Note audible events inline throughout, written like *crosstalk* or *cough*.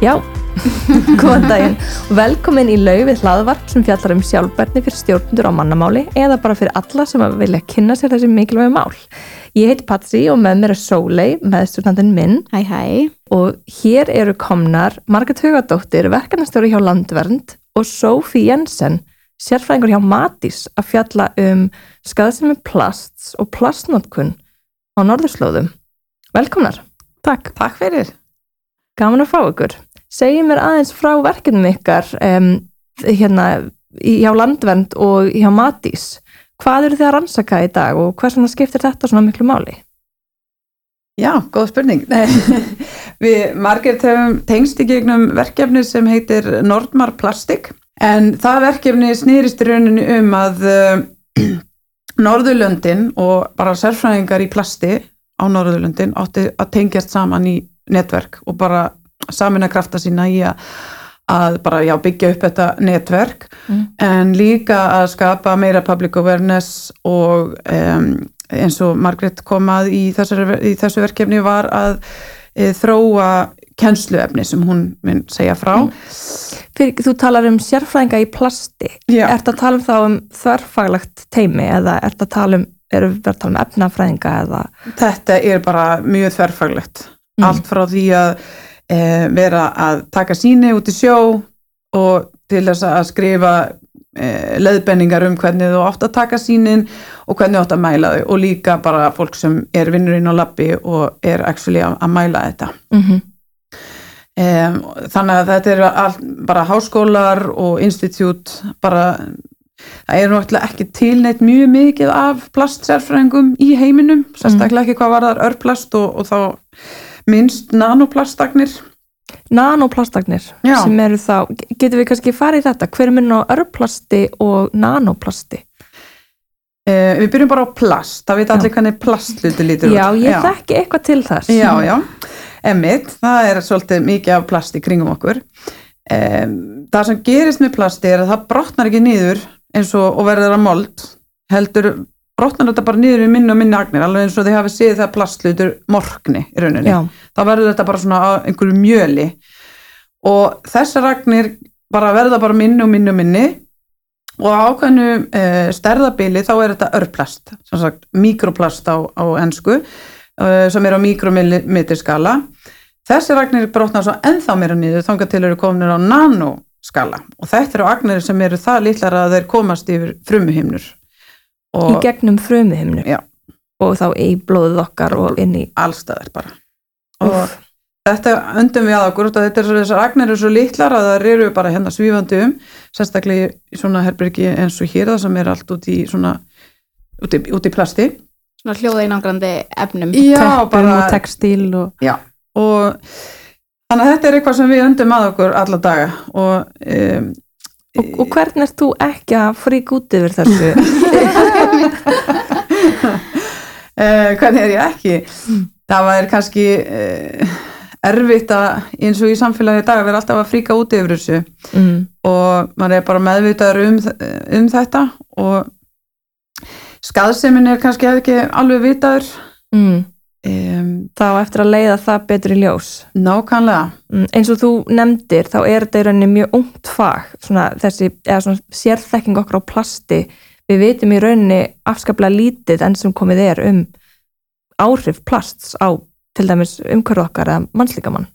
Já, *laughs* góðan daginn og velkomin í laufið hlaðvarp sem fjallar um sjálfbærni fyrir stjórnundur á mannamáli eða bara fyrir alla sem vilja kynna sér þessi mikilvæg mál. Ég heit Patri og með mér er Sólei, meðstjórnandin minn Hæ hæ. og hér eru komnar Marget Hugadóttir, verkanastjóri hjá Landvernd og Sófí Jensen, sérfræðingur hjá Matís að fjalla um skaðsemi plasts og plastnotkun á norðurslóðum. Velkomnar. Takk. Takk fyrir. Gaman að fá ykkur. Segji mér aðeins frá verkefnum ykkar um, hérna hjá Landvernd og hjá Matís. Hvað eru þið að rannsaka í dag og hvers vegna skiptir þetta svona miklu máli? Já, góð spurning. *laughs* Við margir höfum tengst í gegnum verkefni sem heitir Nordmar Plastik en það verkefni snýrist í rauninu um að uh, *clears throat* Norðurlöndin og bara sérfræðingar í plasti á Norðurlöndin átti að tengjast saman í netverk og bara samina krafta sína í að, að bara já, byggja upp þetta netverk Mm. en líka að skapa meira public awareness og um, eins og Margrét kom að í, þessari, í þessu verkefni var að e, þróa kennsluefni sem hún mun segja frá. Fyrir, þú talar um sérfræðinga í plasti. Já. Ertu að tala um þá um þörfaglagt teimi eða ertu að tala um, eru við að tala um efnafræðinga eða... Þetta er bara mjög þverfaglegt. Mm. Allt frá því að e, vera að taka síni út í sjó og til þess að skrifa e, leiðbenningar um hvernig þú átt að taka sínin og hvernig þú átt að mæla þau. Og líka bara fólk sem er vinnurinn á labbi og er actually að, að mæla þetta. Mm Um, þannig að þetta eru all, bara háskólar og institút bara það er náttúrulega ekki tilneitt mjög mikið af plastsérfræðingum í heiminum, sérstaklega ekki hvað var þar örplast og, og þá minnst nanoplastagnir Nanoplastagnir Já. sem eru þá, getur við kannski farið í þetta, hver er minn á örplasti og nanoplasti? uh, við byrjum bara á plast, það veit allir hvernig plastluti lítur Já, út ég þekki eitthvað til þess. Já, já, emitt, það er svolítið mikið af plast í kringum okkur. Um, það sem gerist með plasti er að það brotnar ekki niður eins og, og verður að mold, heldur brotnar þetta bara niður í minni og minni agnir, alveg eins og þið hafi séð það plastlutur morgni í rauninni. Já. Þá verður þetta bara svona einhverju mjöli og þessar agnir bara verða bara minni og minni og minni og á ákveðnu uh, stærðabili þá er þetta örplast, sem sagt mikroplast á, á ensku uh, sem er á mikromillimeterskala. Þessi agnir brotna svo ennþá meira niður þangað til eru kominir á nanoskala og þetta eru agnir sem eru það litlar að þeir komast yfir frumuhimnur. Í gegnum frumuhimnu. Já. Og þá í blóðið okkar og inn í... allstæðar bara. Og Úff. þetta öndum við að okkur þetta er svo, þessar agnir eru svo litlar að það eru bara hérna svífandi um, sérstaklega í svona herbyrgi eins og hér það sem er allt út í svona, út í, út í plasti. Svona hljóða einangrandi efnum. Já, Teppum og textíl og... Já, og þannig að þetta er eitthvað sem við öndum að okkur alla daga og um, Og, og hvernig ert þú ekki að frík út yfir þessu? *laughs* uh, *laughs* hvernig er ég ekki? Það var kannski uh, erfitt að eins og í samfélagi dag að vera alltaf að fríka út yfir þessu mm. og maður er bara meðvitaður um, um þetta og skaðsemin er kannski ekki alveg vitaður Mm. um, Þá eftir að leiða það betur í ljós. nákvæmlega Mm, eins og þú nefndir þá er þetta í rauninni mjög ungt fag svona þessi, eða svona sérþekking okkur á plasti við vitum í rauninni afskaplega lítið enn sem komið er um áhrif plasts á til dæmis umhverju okkar eða mannslíkamann.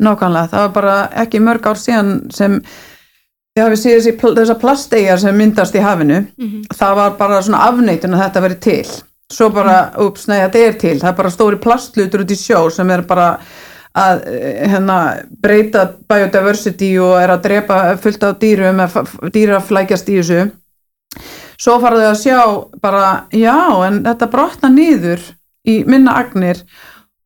Nákvæmlega, það var bara ekki mörg ár síðan sem þið hafið pl- þessar plasteyjar sem myndast í hafinu. Mhm. það var bara svona afneitun að þetta veri til. Svo bara, ups, nei, þetta er til. Það er bara stóri plastlutur út í sjó sem er bara að eh, hérna, breyta biodiversity og er að drepa fullt af dýrum að dýra flækjast í þessu svo fara þau að sjá bara, já, en þetta brotna niður í minna agnir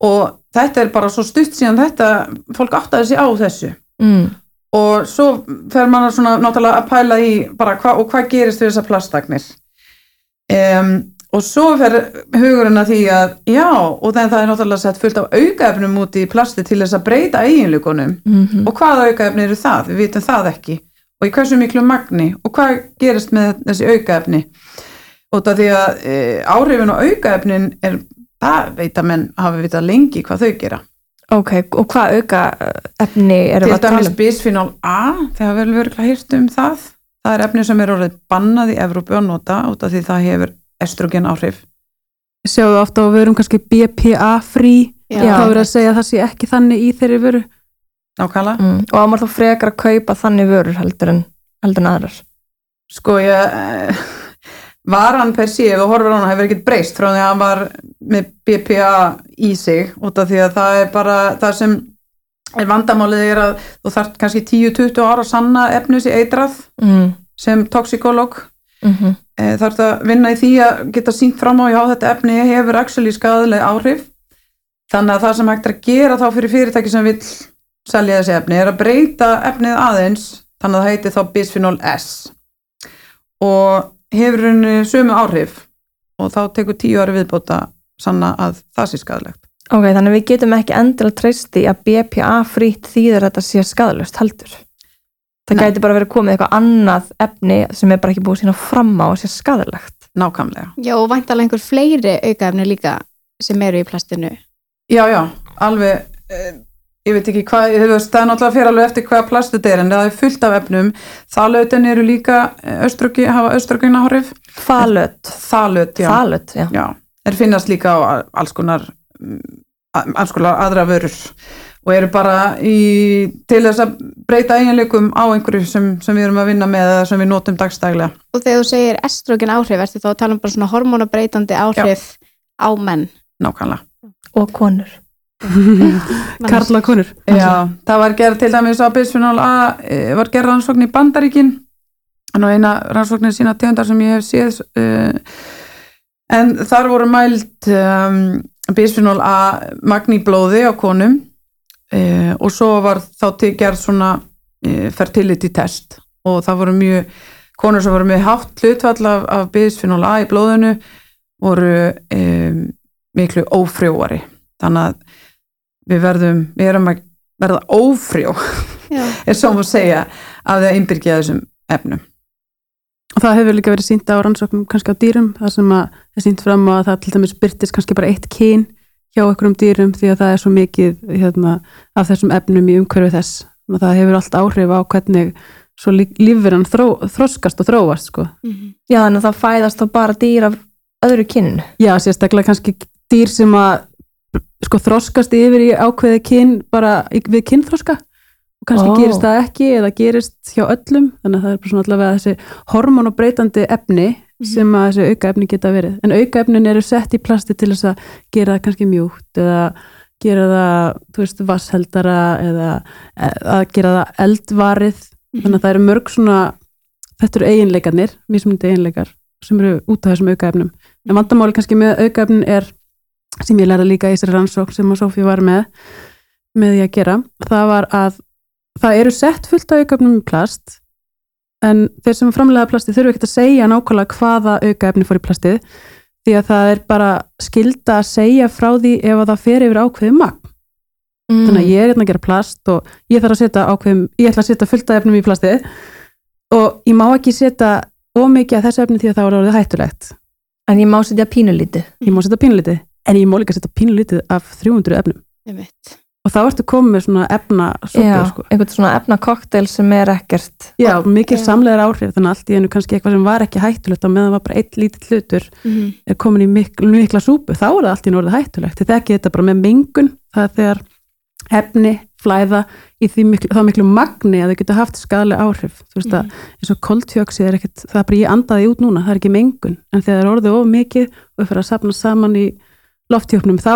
og þetta er bara svo stutt síðan þetta, fólk áttaði sig á þessu. Mm. og svo fer mann að svona náttúrulega að pæla í bara hva, og hvað gerist við þessar plastagnir. Um, og svo fer hugurinn að því að já, og það er náttúrulega sett fullt af aukaefnum út í plasti til þess að breyta eiginleikunum. Mm og hvaða aukaefni eru það, við vitum það ekki og í hversu miklu magni? Og hvað gerist með þessi aukaefni? Út af því að e, áhrifin og aukaefnin er, það veit að menn hafa vitað lengi hvað þau gera. Ok, og hvað auka efni erum til við að tala dæmis um? bisfenol A þegar vel verið hýrt um það. Það er efni sem er orðið bannað í Evrópu að nota út af því það hefur estrogen áhrif. Sjáðu ofta á vörum kannski BPA frí Já. þá er að segja að það sé ekki þannig í þeirri vöru nákvæmlega Mm. Og á maður þá frekar að kaupa þannig vörur heldur en, heldur en aðrar. sko ég eh, varan per sé ef þú horfir á hana hefur ekkert breyst frá því að hann var með BPA í sig út af því að það er bara það sem er vandamálið er að þú þarf kannski 10-20 ára að sanna efnis í eitrað Mm. sem toxikolog Mm -hmm. e, þarf það að vinna í því að geta sínt fram á já þetta efni hefur actually skadaleg áhrif þannig að það sem hægt er að gera þá fyrir fyrirtæki sem vil selja þessi efni er að breyta efnið aðeins þannig að það heiti þá bisphenol S og hefur henni sömu áhrif og þá tekur tíu ári viðbóta sanna að það sé skadalegt Ok, þannig að við getum ekki endilega treyst í að BPA frýtt þýðir að þetta sé skadalust heldur. Það Nei. gæti bara verið komið eitthvað annað efni sem er bara ekki búið sína fram á að sé skadalegt. nákvæmlega Já, og væntalega einhver fleiri aukaefni líka sem eru í plastinu. Já, já, alveg eh, ég veit ekki hvað, þú veist, það er náttúrulega fyrir alveg eftir hvaða plast þetta er, en það er fullt af efnum þalautin eru líka östrogi, hafa östrogin áhrif Falöt. þalaut, já, Falöt, já. já er finnast líka á alls konar mm, alls konar aðra vörur og eru bara í, til þess að breyta eiginleikum á einhverju sem, sem við erum að vinna með eða sem við notum dagstæglega Og þegar þú segir estrogen áhrif, ertu þá að tala um bara svona hormonabreitandi áhrif á menn. nákvæmlega Og konur. *laughs* Karla konur. Já, það var gerð til dæmis á bisphenol A eh, var gerð rannsókn í Bandaríkin. En á eina rannsóknin sína tegundar sem ég hef séð uh, en þar voru mælt um, bisphenol A magn í blóði á konum uh, og svo var þá gerð svona fertility test. Og það voru mjög konur sem voru með hátt hlutfall af, af bisphenol A í blóðinu voru um, miklu ófrjóari. Þannig að við verðum, við erum að verða ófrjó, Já. *laughs* er svo að segja að innbyrgja þessum efnum. og það hefur líka verið sínt á rannsóknum kannski á dýrum það sem að er sínt fram á að það til dæmis byrtist kannski bara eitt kyn hjá einhverjum dýrum því að það er svo mikið hérna, af þessum efnum í umhverfi þess og það hefur allt áhrif á hvernig svo lífverðan þró, þroskast og þróast sko. Mhm. Já, þannig að það fæðast þá bara dýr af öðru kynnu. Já, sérstaklega kannski dýr sem að sko þroskast yfir í ákveði kyn bara við kynþroska. Og kannski Ó. gerist það ekki eða gerist hjá öllum þannig að það er bara svona allavega þessi hormonbreytandi efni sem að þessi aukaefni geta verið. En aukaefnin eru sett í plasti til þess að gera það kannski mjúkt eða gera það, þú veist, vassheldara eða e, að gera það eldvarið. Þannig að það eru mörg svona þetta eru eiginleikarnir, mismundi eiginleikar sem eru út af þessum aukaefnum. En vandamáli kannski með aukaefnin er sem ég lærði líka í þessari rannsókn sem að Sofía var með með því að gera, það var að það eru sett fullt af aukaefnum í plast en þeir sem framlega plasti þurfu ekkert að segja nákvæmlega hvaða aukaefni fór í plastið því að það er bara skilda að segja frá því ef að það fer yfir ákveðið magn Mm. þannig að ég er hérna að gera plast og ég þarf að setja ákveðum, ég ætla að setja fullt af efnum í plastið og ég má ekki setja ómikið af þessu efni því að það orðið hættulegt En ég má setja pínulítið. ég má setja pínulítið, en ég má líka setja pínulítið af 300 efnum. Og þá ertu komið með svona efna Já, sko. einhvern svona efna kokteil sem er ekkert. Já, mikið samlegar áhrif þannig að allt í einu kannski eitthvað sem var ekki hættulegt og meðan var bara eitt lítill hlutur Mhm. er komin í mikla, mikla súpu þá er það allt í einu orðið hættulegt. Þið þekki þetta bara með mengun það er þegar efni flæða í því miklu, þá miklu magni að þau geta haft skadalega áhrif. Þú veist að eins og koltjóksið er ekkert það er bara ég andaði út núna, það er ekki mengun. En þegar það er orðið of mikið og við fyrir að sapna saman í loftjóknum þá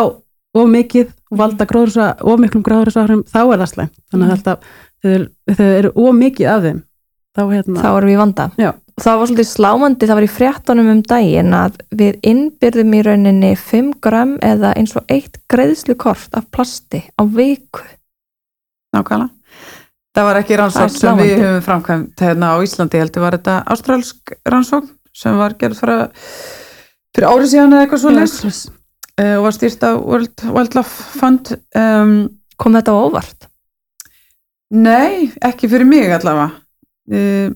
of mikið og valda gróðursa of miklum gróðursáhrum, þá er það slæmt þannig að alltaf, þegar þegar eru of mikið af þeim þá hérna Þá erum við í vanda. Já. Það var svolítið slámandi, það var í fréttunum um daginn að við innbyrðum í rauninni 5 gram eða eins og eitt greiðslukort af plasti á viku. Nákvæmlega. Það var ekki Það rannsókn sem við höfum framkvæmt hérna á Íslandi, heldur var þetta ástralsk rannsókn sem var gerð fyrir, fyrir árið síðan eða eitthvað svo les og var stýrt af World Wildlife Fund um, Kom þetta á óvart? Nei, ekki fyrir mig allavega uh,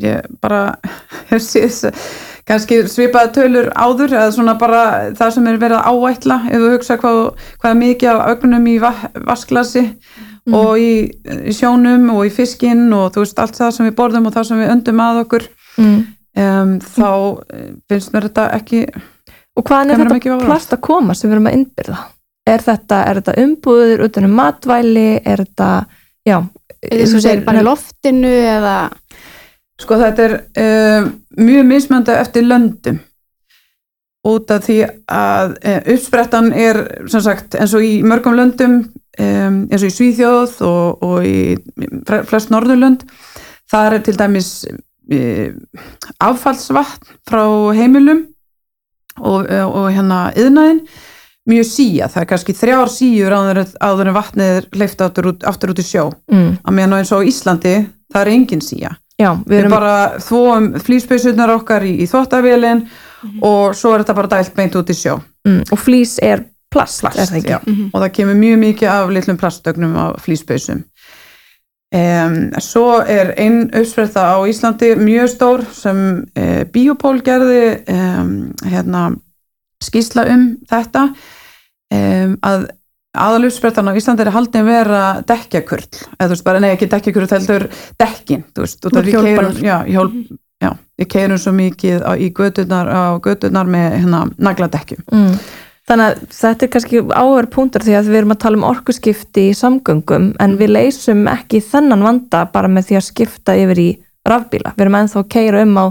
ég bara *laughs* hef þess- kannski svipaða tölur áður eða svona bara það sem er verið að áætla ef þú hugsa hvað, hvað er mikið af ögnum í va vasklasi og í, í sjónum og í fiskinn og þú veist allt það sem við borðum og það sem við öndum að okkur mm. um, þá eh, finnst mér þetta ekki Og hvaðan er þetta plast að koma sem við erum að innbyrða? Er þetta, er þetta umbúður utan um matvæli? Er þetta, já þú segir bara loftinu eða Sko þetta er um, mjög mismönda eftir löndum út af því að um, uppsprettan er sem sagt eins og í mörgum löndum um, eins og í Svíþjóð og, og í flest Norðurlönd það er til dæmis um, affallsvatn frá heimilum og, og hérna yðnaðin mjög síja, það er kannski þrjár síjur áður, áður en vatnið er hleyft aftur út, aftur út í sjó mm, að meðan eins og Íslandi það er engin síja Já, við Við erum bara þvóum flýspeysunar okkar í, í þvóttavélin og svo er þetta bara dælt beint út í sjó. mm, og flýs er plast, Plast, er það ekki? já. Og það kemur mjög mikið af litlum plastögnum á flýspeysum. Um, svo er einn uppspretta á Íslandi mjög stór sem uh, Biopól gerði um, hérna, skýsla um þetta um, að aðaluppsprettan á Íslandi er haldin vera dekkjakurl, eða þú veist bara nei ekki dekkjakurl heldur dekkin, þú veist, og það við keirum, keirum svo mikið á, í götunar, á götunar með hérna nagladekkjum. Mm. Þannig að þetta er kannski áver punktur því að við erum að tala um orkuskipti í samgöngum en við leysum ekki þennan vanda bara með því að skipta yfir í rafbíla. Við erum ennþá að keira um á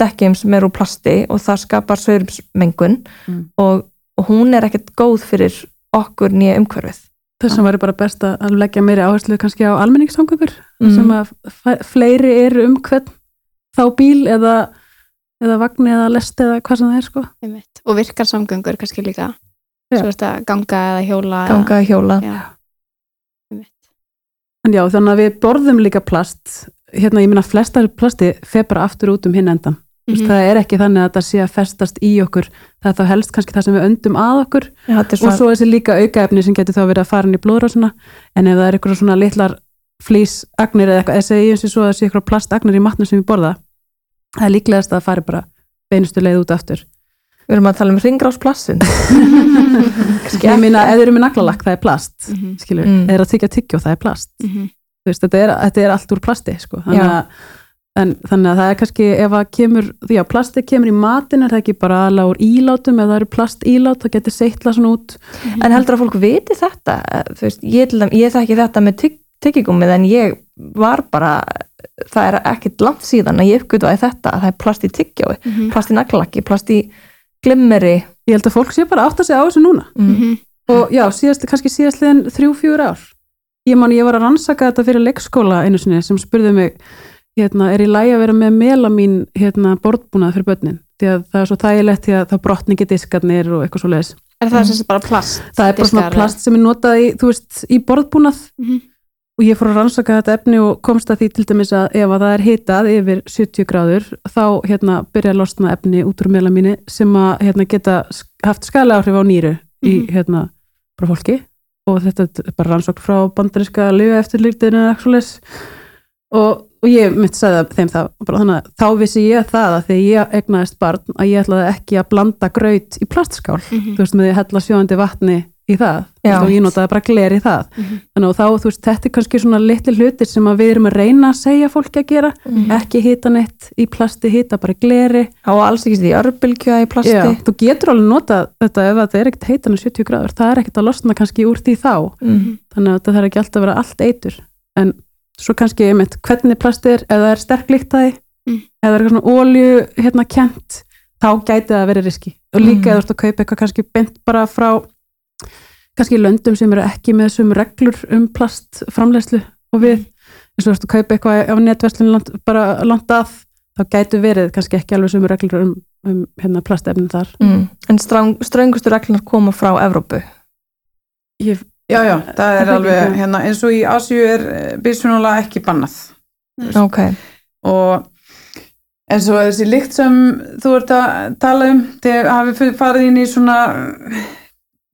dekkjum sem eru úr plasti og það skapar sögurmsmengun Mm. og, og hún er ekkert góð fyrir okkur nýja umhverfið. Þess að væri bara best að leggja meiri áherslu kannski á almenningssamgöngur Mm. sem að fleiri eru um hvern þá bíl eða, eða vagn eða lest eða hvað sem það er sko. og virkar samgöngur kannski líka Já. svo er þetta ganga eða hjóla Ganga að hjóla. eða, já. En já, þannig að við borðum líka plast hérna, ég minna flestar plasti fer bara aftur út um hinn endan. Mm Mhm. Það er ekki þannig að það sé að festast í okkur það er þá helst kannski það sem við öndum að okkur Já, er og svo þessi líka aukaefni sem getur þá verið að fara inn í blóðrásuna en ef það er eitthvað svona litlar flýsagnir eða eitthvað, eða segjum sér svo að það sé eitthvað plastagnir í matnum sem við borða það er líklegast að það fari bara beinustu leið út aftur við erum að tala um ringrásplassin. ég meina, ef þið eru með naglalakk, það er plast Mhm. skilur, Mm. mm. eða að tyggja tyggjó, það er plast Mhm. Þú veist, þetta, er, þetta er allt úr plasti sko. þannig, að, en, þannig að það er kannski ef að kemur, því að plasti kemur í matin er það ekki bara aðla úr ílátum ef það eru plast ílát, það getur seittla svona út En heldur að fólk viti þetta? Þú veist, ég, til dæmis- ég þekki þetta með tygg, tyggigúmið en ég var bara, það er ekkit langt síðan að ég uppgötuði þetta, að það er plast í tyggjói, Mhm. plast í naglalakki, plast í glimmeri. ég held að fólk sé bara að átta sig á þessu núna Mm. Mhm. og já, síðast, kannski síðastliðin þrjú, fjúr ár ég man, ég var að rannsaka þetta fyrir leikskóla einu sinni sem spurði mig hérna, er í lægi að vera með melamín hérna, borðbúnað fyrir börnin því að það er svo þægilegt því að það brotni ekki diskarnir og eitthvað svo leiðis er það sem sagt bara plast það er bara svona plast sem er notað í, veist, í borðbúnað Mhm. Og ég fór að rannsaka þetta efni og komst að því til dæmis að ef að það er hitað yfir 70 gráður þá hérna byrja að losna efni út úr melamíni sem að hérna, geta haft skælega áhrif á nýru í Mhm. hérna bara fólki og þetta er bara rannsókn frá bandaríska lifa eftir líktinu eða eitthvað og, og ég myndi sagði þeim það bara þannig að þá vissi ég það að þegar ég egnaðist barn að ég ætlaði ekki að blanda graut í plastskál Mhm. þú veist með því að hella sjóðandi vatni í það Já. og ég notaði bara gler í það Mhm. þannig að þá, þú veist, þetta er kannski svona litli hlutir sem að við erum að reyna að segja fólki að gera Mhm. ekki hita neitt í plasti, hita bara í gleri Á alls ekki því örbylgja í plasti. Já, þú getur alveg notað þetta ef þetta er ekkert heitan en 70 gráður, það er ekkert að losna kannski úr því þá, Mm. þannig að þetta þarf ekki alltaf að vera allt eitur, en svo kannski einmitt, hvernig plasti er, ef það er sterk líktæði, Mm. ef það er svona ólju hérna kent, þá gæti það að vera riski og líka Mm. ef þú ert að kaupa eitthvað kannski bent bara frá kannski löndum sem eru ekki með sum reglur um plastframlegslu og við, eins og þú ert að kaupa eitthvað af netverslun land, bara langt að þá gætu verið kannski ekki alveg sum reglur um, um hérna plastefnin þar Mm. En strang, ströngustu reglunar koma frá Evrópu. ég, Já, já, það er Það er alveg, ekki- hérna, eins og í Asju er bísfjónulega ekki bannað Ok. og eins og þessi lykt sem þú ert að tala um, þið hafið farið inn í svona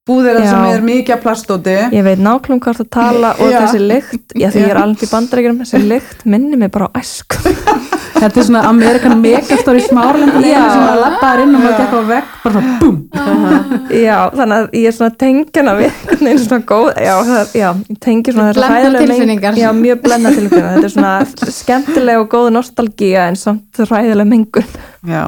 búðir Já. sem er mikið plastóti Ég veit nákvæmlega hvað það tala og Já. þessi lykt, já því ég er alveg í bandarækjum, þessi lykt minni mig bara á æsku. *laughs* Þetta er svona Amerikan Megastore í smárlendinu sem að lappaðar inn og maður gekk á vegg bara svona búm Já, þannig að ég er svona tengjana við veginn svona góð, já, það, já tengi svona þessar tilfinningar. Já, mjög blenda tilfinningar, þetta er svona skemmtileg og góð nostalgía en samt hræðileg mengun. Já,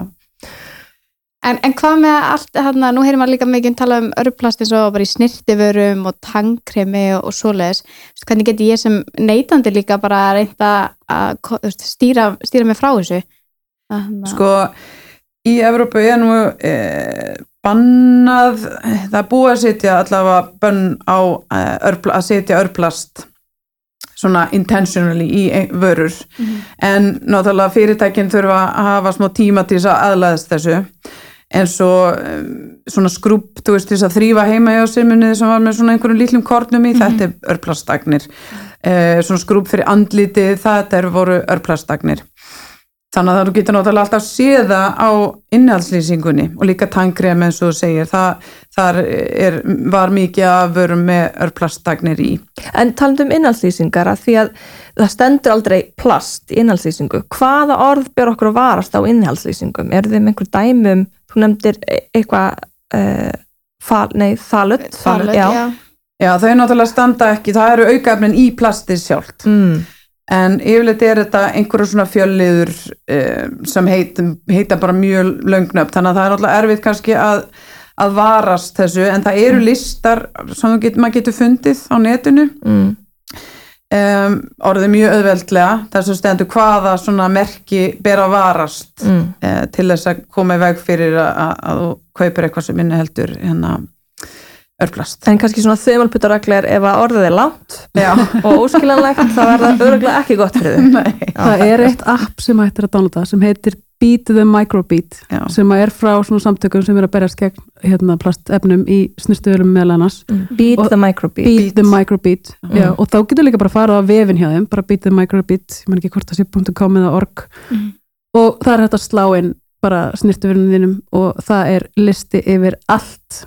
En, en hvað með allt, hérna, nú heyrir maður líka mikið tala um örplast eins og bara í snirtiförum og tangkremi og, og svoleiðis. Hvernig geti ég sem neytandi líka bara reynda að þú veist, stýra, stýra mig frá þessu? Þannig að- sko í Evrópu er nú e, bannað það er búið að setja allavega bönn á e, örpla, að setja örplast svona intentionally í ein- vörur en náttúrulega fyrirtækin þurfa að hafa smá tíma til þess að aðlæðast þessu eins og um, svona skrúp, þú veist, þess að þrýfa heima hjá simunni sem var með svona einhverjum lítlum kornum í, þetta er örplastagnir. Uh, svona skrúp fyrir andlitið, þetta er voru örplastagnir. Þannig að þú getur náttúrulega alltaf séða á innhaldslýsingunni og líka tangrem eins og þú segir, það, þar er, var mikið að verum með örplastagnir í. En talandi um innhalslýsingar að því að það stendur aldrei plast í innhalslýsingu. Hvaða orð ber okkur að varast á innhalslýsingum? Er þeim einhver dæmum, þú nefndir e- eitthvað, uh, fal, nei, þalut, já. já. Já, þau náttúrulega standa ekki, það eru aukaefnin í plastið sjálft Mm. en yfirleitt er þetta einhverju svona fjölliður uh, sem heit, heita bara mjög löngnöfn þannig að það er náttúrulega erfitt kannski að, að varast þessu en það eru listar sem get, maður getur fundið á netinu Mm. Um, orðið mjög auðveldlega þess að stendur hvaða svona merki ber að varast Mm. uh, til þess að koma í veg fyrir að, að, að þú kaupir eitthvað sem inniheldur hérna örplast En kannski svona þumalputtareglir ef að orðið er langt Já, *laughs* og óskilanlegt þá er það öruglega ekki gott fyrir þau. *laughs* nei Það er eitt app sem hættir að downloada sem heitir Beat the Microbeat Já. sem er frá svona samtökum sem er að berjast gegn hérna, plastefnum í snirtuverum meðal annars Beat Og- the microbeat. Beat the Microbeat Mm. Já, og þá getur líka bara að fara á vefin hjá þeim bara Beat the Microbeat, ég man ekki hvort það sé .com eða org Mhm. og það er hægt að slá inn bara snirtuverunum þínum og það er listi yfir allt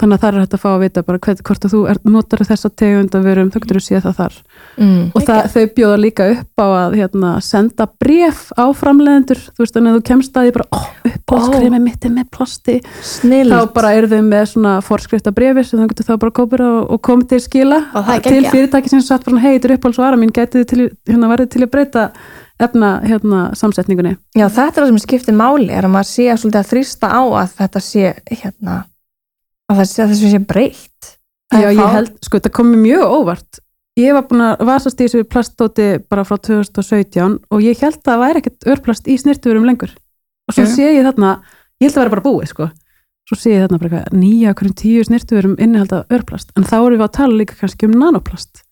þannig að það er hægt að fá að vita bara hvern, hvort að þú er, notar þessa tegund að verum, þá getur þú séð það þar. Mm. og það, þau bjóða líka upp á að hérna, senda bref á framleiðendur. Þú veist, þannig að þú kemst að því bara oh, uppáhaldskremi mitt er með plasti. Snill. þá bara eru þau með svona forskrifta brefi sem þá getur þá bara kópir og, og komið til skila. Er til fyrirtæki sem satt bara hei, þetta er uppáhaldsvara mín getið til, hérna, verið til að breyta efna hérna, samsetningunni. Já, þetta er það sem skiptir máli, er að maður sé að þrýsta á að þetta sé, hérna, að þessu sé breytt. Já, ég held, sko, þetta kom mér mjög óvart ég var búin að vasast í þessu plastóti bara frá 2017 og ég held að það væri ekkert örplast í snirtuverum lengur og svo Já. sé ég þarna ég held að það væri bara búið, sko svo sé ég þarna bara eitthvað, nýja hverjum tíu snirtuverum innihalda örplast, en þá erum við að tala líka kannski um nanoplast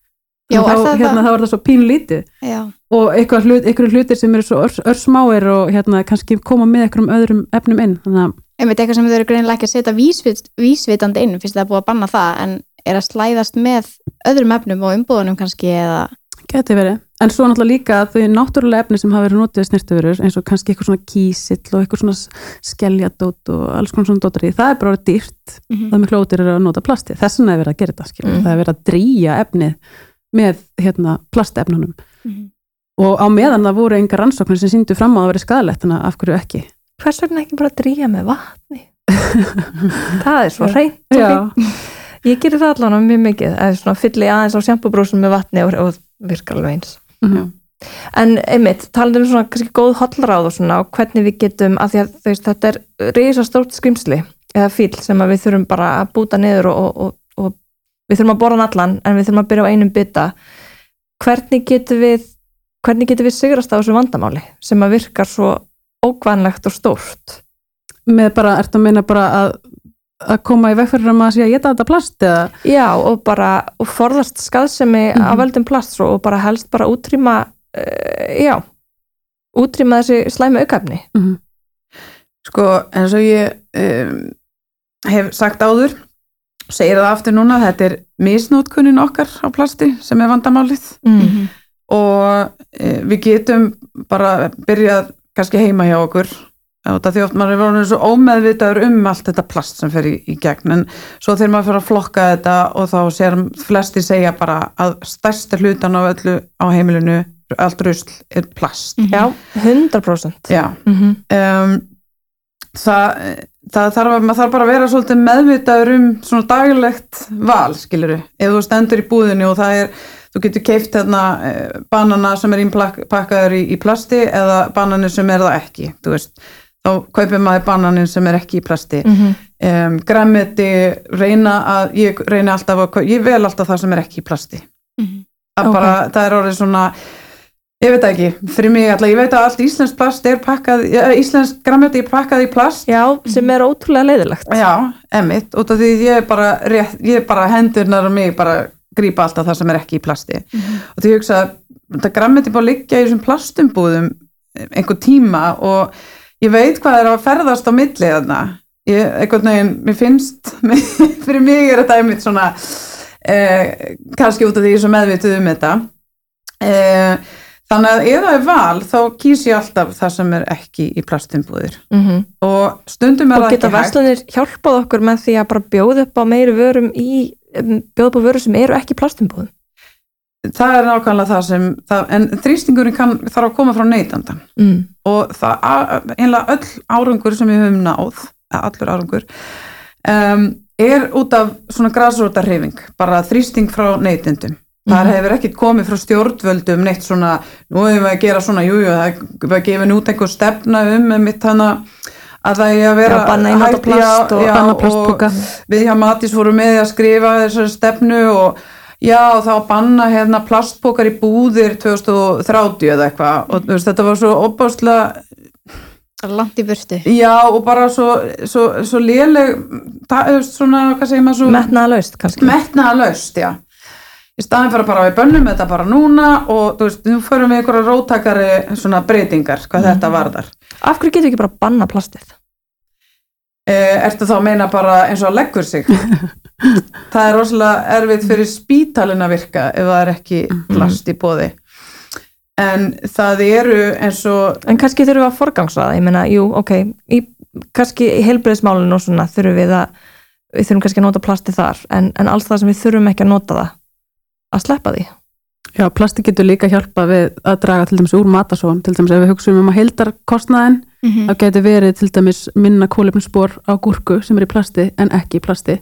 Já, þá, það hérna, það? þá er það svo pínu lítið Já. og eitthvað hlut, hlutir sem eru svo örs, örsmáir og hérna, kannski koma með einhverjum öðrum efnum inn þannig að einmitt eitthvað sem þau eru greinilega ekki að setja vísvit, vísvitandi inn, finnst það búið að banna það en er að slæðast með öðrum efnum og umbúðunum kannski eða Geti verið, en svo náttúrulega líka að þau náttúrulega efni sem hafa verið notið snirtuverur eins og kannski eitthvað svona kísill og eitthvað svona skeljadót og alls konar svona dótari, það er bara dýrt Mhm. það er miklu ódýr að nota plasti, þess vegna er verið að gera þetta skilur. Mhm. það er verið að drýja efnið með hérna, plastefnunum Mhm. og á meðan það voru engar rannsóknir sem síndu fram á að vera skadalegt þannig að af hverju ekki Hvers vegna ekki bara dríja með vatni? *laughs* það er svo og fínt. *laughs* Ég gerir það allan mjög mikið, eða svona fylli aðeins á sjampubrósum með vatni og, og virkar alveg eins. Mhm. En einmitt, talandi um svona kannski góð hollráð og svona og hvernig við getum, að því að veist, þetta er risastórt skrimsli eða fíl sem við þurfum bara að búta niður og, og, og, og við þurfum að borða allan en við þurfum að byrja á einum bytta. Hvernig getum við, hvernig getum við sigrast á þessu vandamáli sem að virkar svo ókvæðanlegt og stórt? með bara, ertu að meina bara að að koma í vegferður að maður sé að geta þetta plast eða Já, og bara og forðast skaðsemi Mhm. af völdum plast og bara helst bara útrýma uh, já, útrýma þessi slæmi aukafni. Mhm. Sko, eins og ég um, hef sagt áður segir það aftur núna, þetta er misnótkunnin okkar á plasti sem er vandamálið Mm. og e, við getum bara byrjað kannski heima hjá okkur. Því oft maður er verið svo ómeðvitaður um allt þetta plast sem fer í, í gegn. En svo þegar maður fyrir að flokka þetta og þá sér flesti segja bara að stærsta hlutan af öllu á heimilinu allt rusl er plast. Mhm. Já, 100% já. Mm um, það, það þarf þarf bara að vera svolítið meðvitaður um svona daglegt val, skiluru ef þú stendur í búðinu og það er þú getur keift hérna eh, banana sem er innpakkaður í, í plasti eða banani sem er það ekki þá kaupir maður bananin sem er ekki í plasti Mhm. um, græmiti, reyna að ég reyna alltaf að, ég vel alltaf það sem er ekki í plasti Mhm. að Ok. bara, það er orðið svona ég veit ekki, fyrir mig alltaf ég veit að allt íslensk plast er pakkað íslensk græmiti er pakkað í plast Já, sem er ótrúlega leiðilegt já, emitt, út af því ég bara rétt, ég bara hendurnar og mig bara grípa alltaf það sem er ekki í plasti. Og því hugsa að þetta græmiti bara liggja í þessum plastumbúðum einhver tíma og ég veit hvað er að ferðast á milli þarna. Ég, einhvern veginn, mér finnst *laughs* fyrir mig er þetta einmitt svona eh, kannski út af því ég er svo meðvituð um þetta. Eh, þannig að ef það er val þá kýs ég alltaf það sem er ekki í plastumbúðir. Mm og stundum er Og það geta ekki hægt. verslanir hjálpað okkur með því að bara bjóða upp á meiri vörum í bjóða upp á vörum sem eru ekki plastumbúðum það er nákvæmlega það sem það, en þrýstingurinn kann, þarf að koma frá neytandan mm. og það einlega öll árangur sem við höfum náð allur árangur um, er út af svona grasróta hreyfing bara þrýsting frá neytendum þar Mhm. hefur ekkert komið frá stjórnvöldum neitt svona, nú hefur við að gera svona jújú, jú, það er gefin út einhver stefna um mitt hana að það er að vera hægt- og banna plastpoka. við hjá Matís vorum með að skrifa þessari stefnu og já, og þá banna hérna plastpokar í búðir 2030 eða eitthvað og veist, þetta var svo opáslega Bara langt í burtu Já, og bara svo, svo, svo léleg, það er svona, hvað segir maður svo? Metnaða laust kannski Metnaða laust, já. Í staðin fyrir bara við bönnum þetta bara núna og þú veist, nú förum við einhverja róttakari svona breytingar, hvað þetta varðar. Af hverju getur við ekki bara að banna plastið? Eh, ertu þá að meina bara eins og að leggur sig? *laughs* það er rosalega erfitt fyrir spítalinn að virka ef það er ekki plast í bóði. En það eru eins og En kannski þurfum við að forgangsraða, ég meina, jú, ok, í, kannski í heilbriðismálinu og svona þurfum við að, við þurfum kannski að nota plasti þar, en, en alls það sem við þurfum ekki að nota það, að sleppa því. Já, plasti getur líka hjálpa við að draga til dæmis úr matasón, til dæmis ef við hugsaum um að heildarkostnaðin, Mhm. þá getur verið til dæmis minna kólefnisspor á gúrku sem er í plasti en ekki í plasti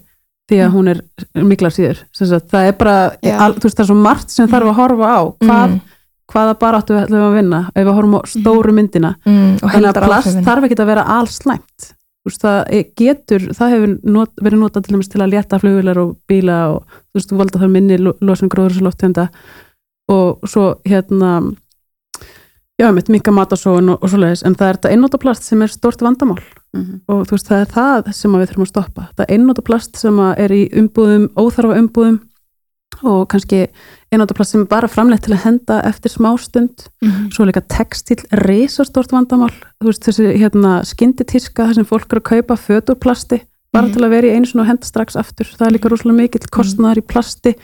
því að hún er miklar síður. Það er bara, Já. al, þú veist það er svo margt sem þarf að horfa á, hvað, Mm, hvaða baráttu við ætlum að vinna ef við horfum á stóru myndina. mm, Þannig að plast þarf ekki að vera allslæmt. Þú veist, það getur, það hefur not, verið notað til til að létta flugvilar og bíla og þú veist, þú valda það minni lo- losun gróðurslóttenda og svo hérna já, mitt mikka matasóun og, og svoleiðis, en það er þetta einnóta plast sem er stort vandamál. Mhm. og þú veist, það er það sem við þurfum að stoppa. Það einnóta plast sem er í umbúðum óþarfa umbúðum og kannski einnóta plast sem er bara framleitt til að henda eftir smástund Mhm. svo er líka textil risastort vandamál. Veist þessi hérna skynditiska þar sem fólk er að kaupa fötur plasti bara Mhm. til að vera í einu svona og henda strax aftur. Það er líka rosalega mikill kostnaðar í plasti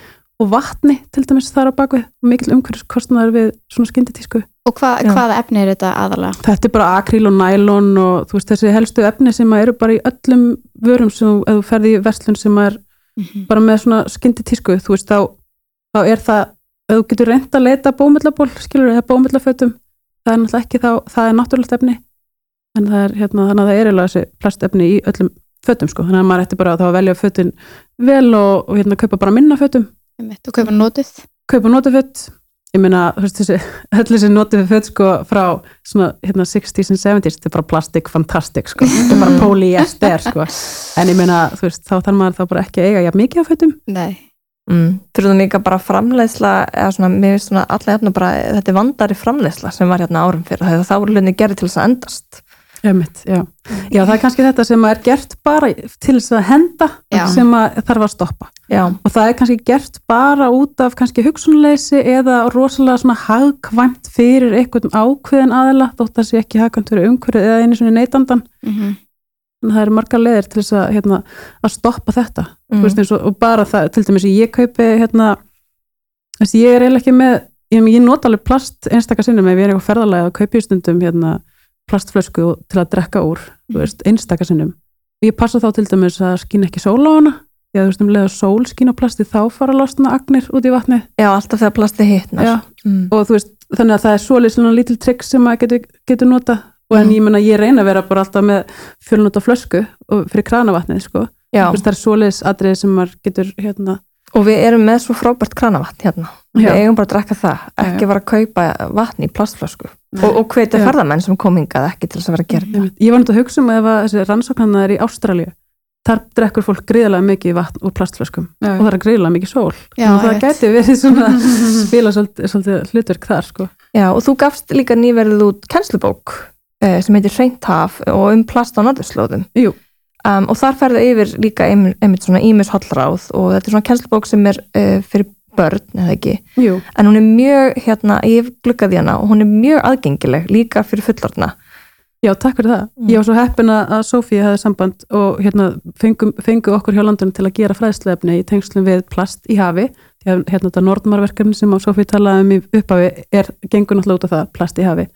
og vatni til dæmis þar á bakvið og mikill umhverjus kostnaðar við svona skynditísku Og hva, hvaða efni er þetta aðalega? þetta er bara akríl og nælon og veist þessi helstu efni sem eru bara í öllum vörum sem þú ferði í verslun sem er Mhm. bara með svona skynditísku þú veist þá, þá er það ef þú getur reynt að leita bómullaból skilur eða bómullafötum það er náttúrulega ekki þá, það er náttúrulegt efni en það er hérna þannig að það er eiginlega þessi plastefni í öllum fötum sko, þannig að maður ætti bara að þá að velja fötin vel og, og hérna kaupa bara minna fötum Og kaupa notuð kaupa notafött ég meina, þú veist þessi, öll þessi notafött fött sko frá svona hérna 60s and 70s, þetta er bara plastik fantastic sko, þetta er bara polyester sko, en ég meina, þú veist, þá þarf maður þá bara ekki að eiga jafn mikið af fötum. Nei. Mm. Það líka bara framleiðsla, eða svona, mér finnst svona allir hérna bara, þetta er vandari framleiðsla sem var hérna árum fyrir, þegar þá voru hlutinni gerði til þess að endast. Einmitt, já. já, það er kannski þetta sem er gert bara til þess að henda Já. sem að þarf að stoppa Já, og það er kannski gert bara út af kannski hugsunleysi eða rosalega svona hagkvæmt fyrir einhvern ákveðin aðila þótt það sé ekki hagkvæmt fyrir umhverfið eða einu svona neytandan Mhm. en það eru margar leðir til þess að, hérna, að stoppa þetta Mm. Eins og, og bara það, til dæmis ég kaupi hérna, þess, ég er eiginlega ekki með ég, ég nota alveg plast einstaka sinnum ef ég er eitthvað ferðalega og kaupi stundum hérna, plastflösku til að drekka úr þú veist, einstaka sinnum og ég passa þá til dæmis að skýna ekki sól á hana því að þú veist um leið að sól skýna plasti þá fara losna agnir út í vatnið já alltaf þegar plasti hitnar. Já. Mm. og þú veist, þannig að það er svoleið svona lítil trikk sem maður getur, getur nota og en Mhm. ég menna ég reyna að vera bara alltaf með fjölnóta flösku fyrir kranavatnið sko veist, það er svoleiðis atriði sem maður getur hérna, og við erum með svo frábært kranavatn hérna. Við eigum bara að drekka það, ekki vera að kaupa vatn í plastflösku og, og hvetja Já. ferðamenn sem kom hingað ekki til þess að vera að gera það. Ég var náttúrulega að hugsa um ef að þessi rannsóknarna er í Ástralíu þar drekkur fólk gríðarlega mikið vatn úr plastflöskum Já. og það er gríðarlega mikið sól Já, og það gæti verið svona *laughs* spila svolítið, svolítið hlutverk þar sko. Já, og þú gafst líka nýverið út kennslubók eh, sem heitir Hreint haf og um plast á norðurslóðum. Jú. Um, og þar ferðu yfir líka einmitt, svona ímis hollráð og þetta er svona kennslubók sem er uh, fyrir börn, eða ekki. Jú, En hún er mjög, hérna, ég hef gluggaði hana og hún er mjög aðgengileg líka fyrir fullorðna. já, takk fyrir það Mm. Ég var svo heppin að Sofía hefði samband og hérna, fengum, fengu okkur hjá landunum til að gera fræðslefni í tengslum við plast í hafi því að hérna þetta Nordmarverkefni sem á Sofía talaði um í upphafi er gengur náttúrulega út af það, plast í hafi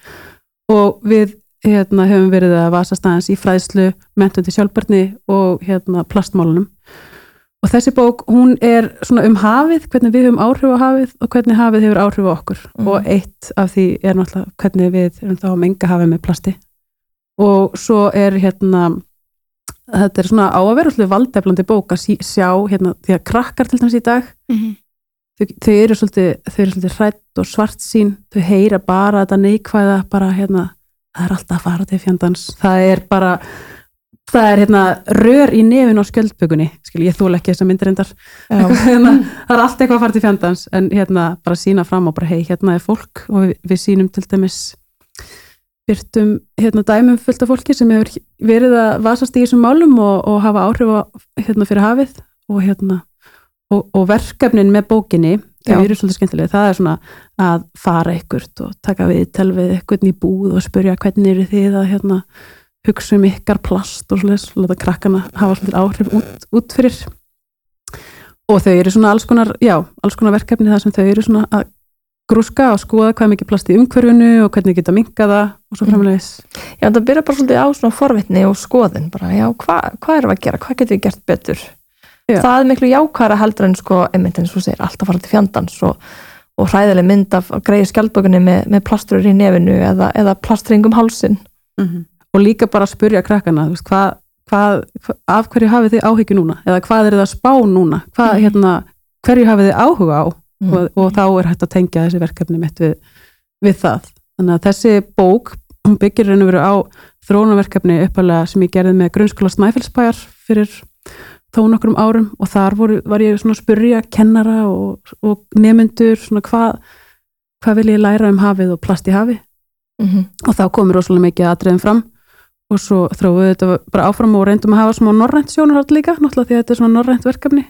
og við hérna, hefum verið að vasa staðans í fræðslu, mentundi sjálfbarni og hérna, plastmálunum og þessi bók, hún er svona um hafið, hvernig við höfum áhrif á hafið og hvernig hafið hefur áhrif á okkur Mhm. og eitt af því er náttúrulega hvernig við erum þá að menga hafið með plasti og svo er hérna þetta er svona á að vera svolítið valdeflandi bók að sjá hérna, því að krakkar til dæmis í dag Mhm. þau, þau eru svolítið, svolítið hrætt og svart sín, þau heyra bara þetta neikvæða, bara hérna það er alltaf að fara til fjandans. Það er bara, það er hérna rör í nefin á skjöldbökunni skil, ég þúl ekki þess að myndir endar *laughs* hérna, það er alltaf eitthvað að fara til fjandans en hérna bara sína fram og bara hei, hérna er fólk og við, við sínum til dæmis byrtum hérna dæmum fullt af fólki sem hefur verið að vasast í þessum málum og, og hafa áhrif á, hérna fyrir hafið og hérna og, og verkefnin með bókinni Já. eru svolítið skemmtilega, það er svona að fara ykkurt og taka við tel við ykkur í búð og spurja hvernig eru þið að hérna hugsa um ykkar plast og svolítið, svolítið krakkana hafa svolítið áhrif út, út fyrir. Og þau eru svona alls konar, já, alls konar verkefni þar sem þau eru svona að grúska og skoða hvað er mikið plast í umhverfinu og hvernig geta minka það og svo Mm. framlegis Já, það byrja bara svolítið á svona forvitni og skoðun bara, já, hvað hva erum við að gera, hvað getum við gert betur Já. það er miklu jákværa heldur en sko, einmitt eins og segir, alltaf fara til fjandans og, og hræðileg mynd af greiði skjaldbökunni með, með plastur í nefinu eða, eða plastringum hálsin Mhm. og líka bara að spurja krakkana veist, hvað, hvað, af hverju hafið þið áhyggju núna eða hvað er það að spá núna hvað, Mhm. hérna, hverju hafið þið áhuga á Mm. og, og þá er hægt að tengja þessi verkefni mitt við, við það þannig að þessi bók byggir raun og veru á þróunarverkefni uppalega sem ég gerði með grunnskóla Snæfellsbæjar fyrir þó nokkrum árum og þar voru, var ég svona að spurja kennara og, og nemyndur svona hvað hvað vil ég læra um hafið og plast í hafi Mhm. og þá komur rosalega mikið atriðum fram og svo þróum við þetta bara áfram og reyndum að hafa smá norrænt sjónarhald líka náttúrulega því að þetta er svona norrænt verkefni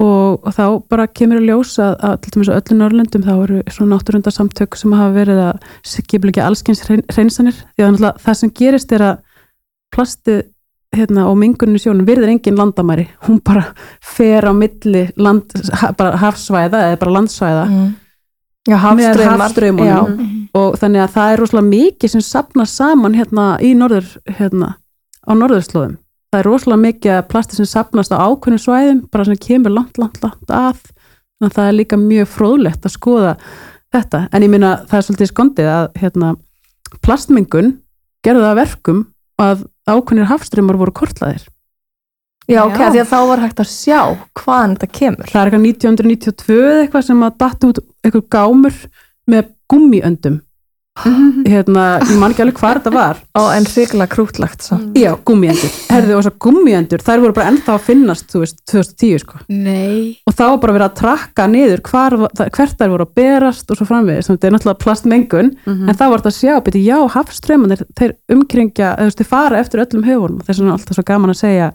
og, og þá bara kemur að ljós að, að til dæmis á öllu Norrlöndum þá eru svona náttúrundarsamtök sem hafa verið að skipleggja allskins hrein- hreinsanir því að það sem gerist er að plastið hérna, og mingunni sjónum virðir engin landamæri. Hún bara fer á milli land, bara hafsvæða eða bara landsvæða. Mm. Já, hafstraumunum Já. Mhm. og þannig að það er rosalega mikið sem sapnar saman hérna í norður hérna, á norðurslóðum. Það er rosalega mikið plasti sem sapnast á ákveðnum svæðum, bara sem kemur langt, langt, langt að. Þannig að það er líka mjög fróðlegt að skoða þetta, en ég minna það er svolítið skondið að hérna, plastmengun að verkum að ákveðnir hafströmmar voru kortlaðir Já, ok, Já. því að þá var hægt að sjá hvaðan þetta kemur. Það er eitthvað 1992 eða eitthvað sem að datt út eitthvað gámur með gummiöndum hérna, ég man ekki alveg hvað þetta var Ó, en hrikalega krútlagt samt. Já, gummiendur. Herðu og þessar gummiendur, þær voru bara ennþá að finnast, þú veist, 2010 sko. Nei. Og þá var bara verið að trakka niður hvar, hvert þær voru að berast og svo framvegis. Þetta er náttúrulega plastmengun, en þá var þetta að sjá, beti, já, hafströmmanir, þeir umkringja, þú veist, þeir fara eftir öllum höfunum. Þess vegna er alltaf svo gaman að segja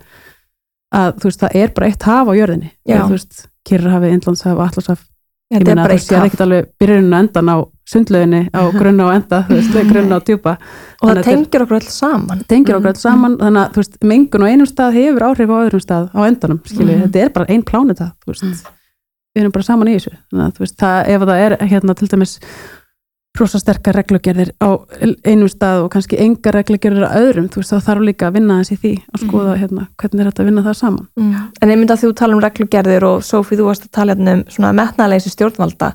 að, þú veist, það er bara eitt haf á jörðinni. Eða, þú veist, Kyrrahafið, Indlandshaf, Atlashaf. Ég Þetta er meina, bara þú eitt séð haf ekkert alveg byrjunum endan á sundlauginni, á *laughs* grunna og enda, þú veist, grunna og djúpa. og það tengir okkur öll saman tengir okkur alls saman þannig að þú veist, mengun á einum stað hefur áhrif á öðrum stað á endanum, skilju, Mhm. þetta er bara ein pláneta, þú veist, við erum bara saman í þessu þannig að þú veist, það, ef það er hérna til dæmis rosa sterkar reglugerðir á einum stað og kannski enga reglugerðir á öðrum, þú veist, þá þarf líka að vinna þessi því og skoða hérna, hvernig er þetta að vinna það saman Mm. En myndi að þú tala um reglugerðir og Sófí, þú varst að tala hérna um svona metnaðleysi stjórnvalda.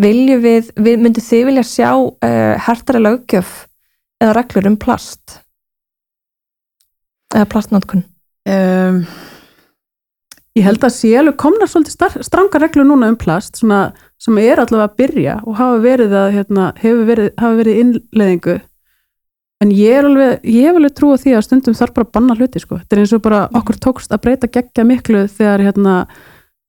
Viljum við, við myndum þið vilja sjá uh, hertari löggjöf eða reglur um plast? Eða plastnotkun? Um, Ég held að sé alveg komna svolítið strangar reglur núna um plast svona, sem er allavega að byrja og hafa verið að hérna, verið, hafa verið innleðingu en ég er alveg ég hef alveg trú á því að stundum þarf bara að banna hluti sko. þetta er eins og bara okkur tókst að breyta geggja miklu þegar hérna,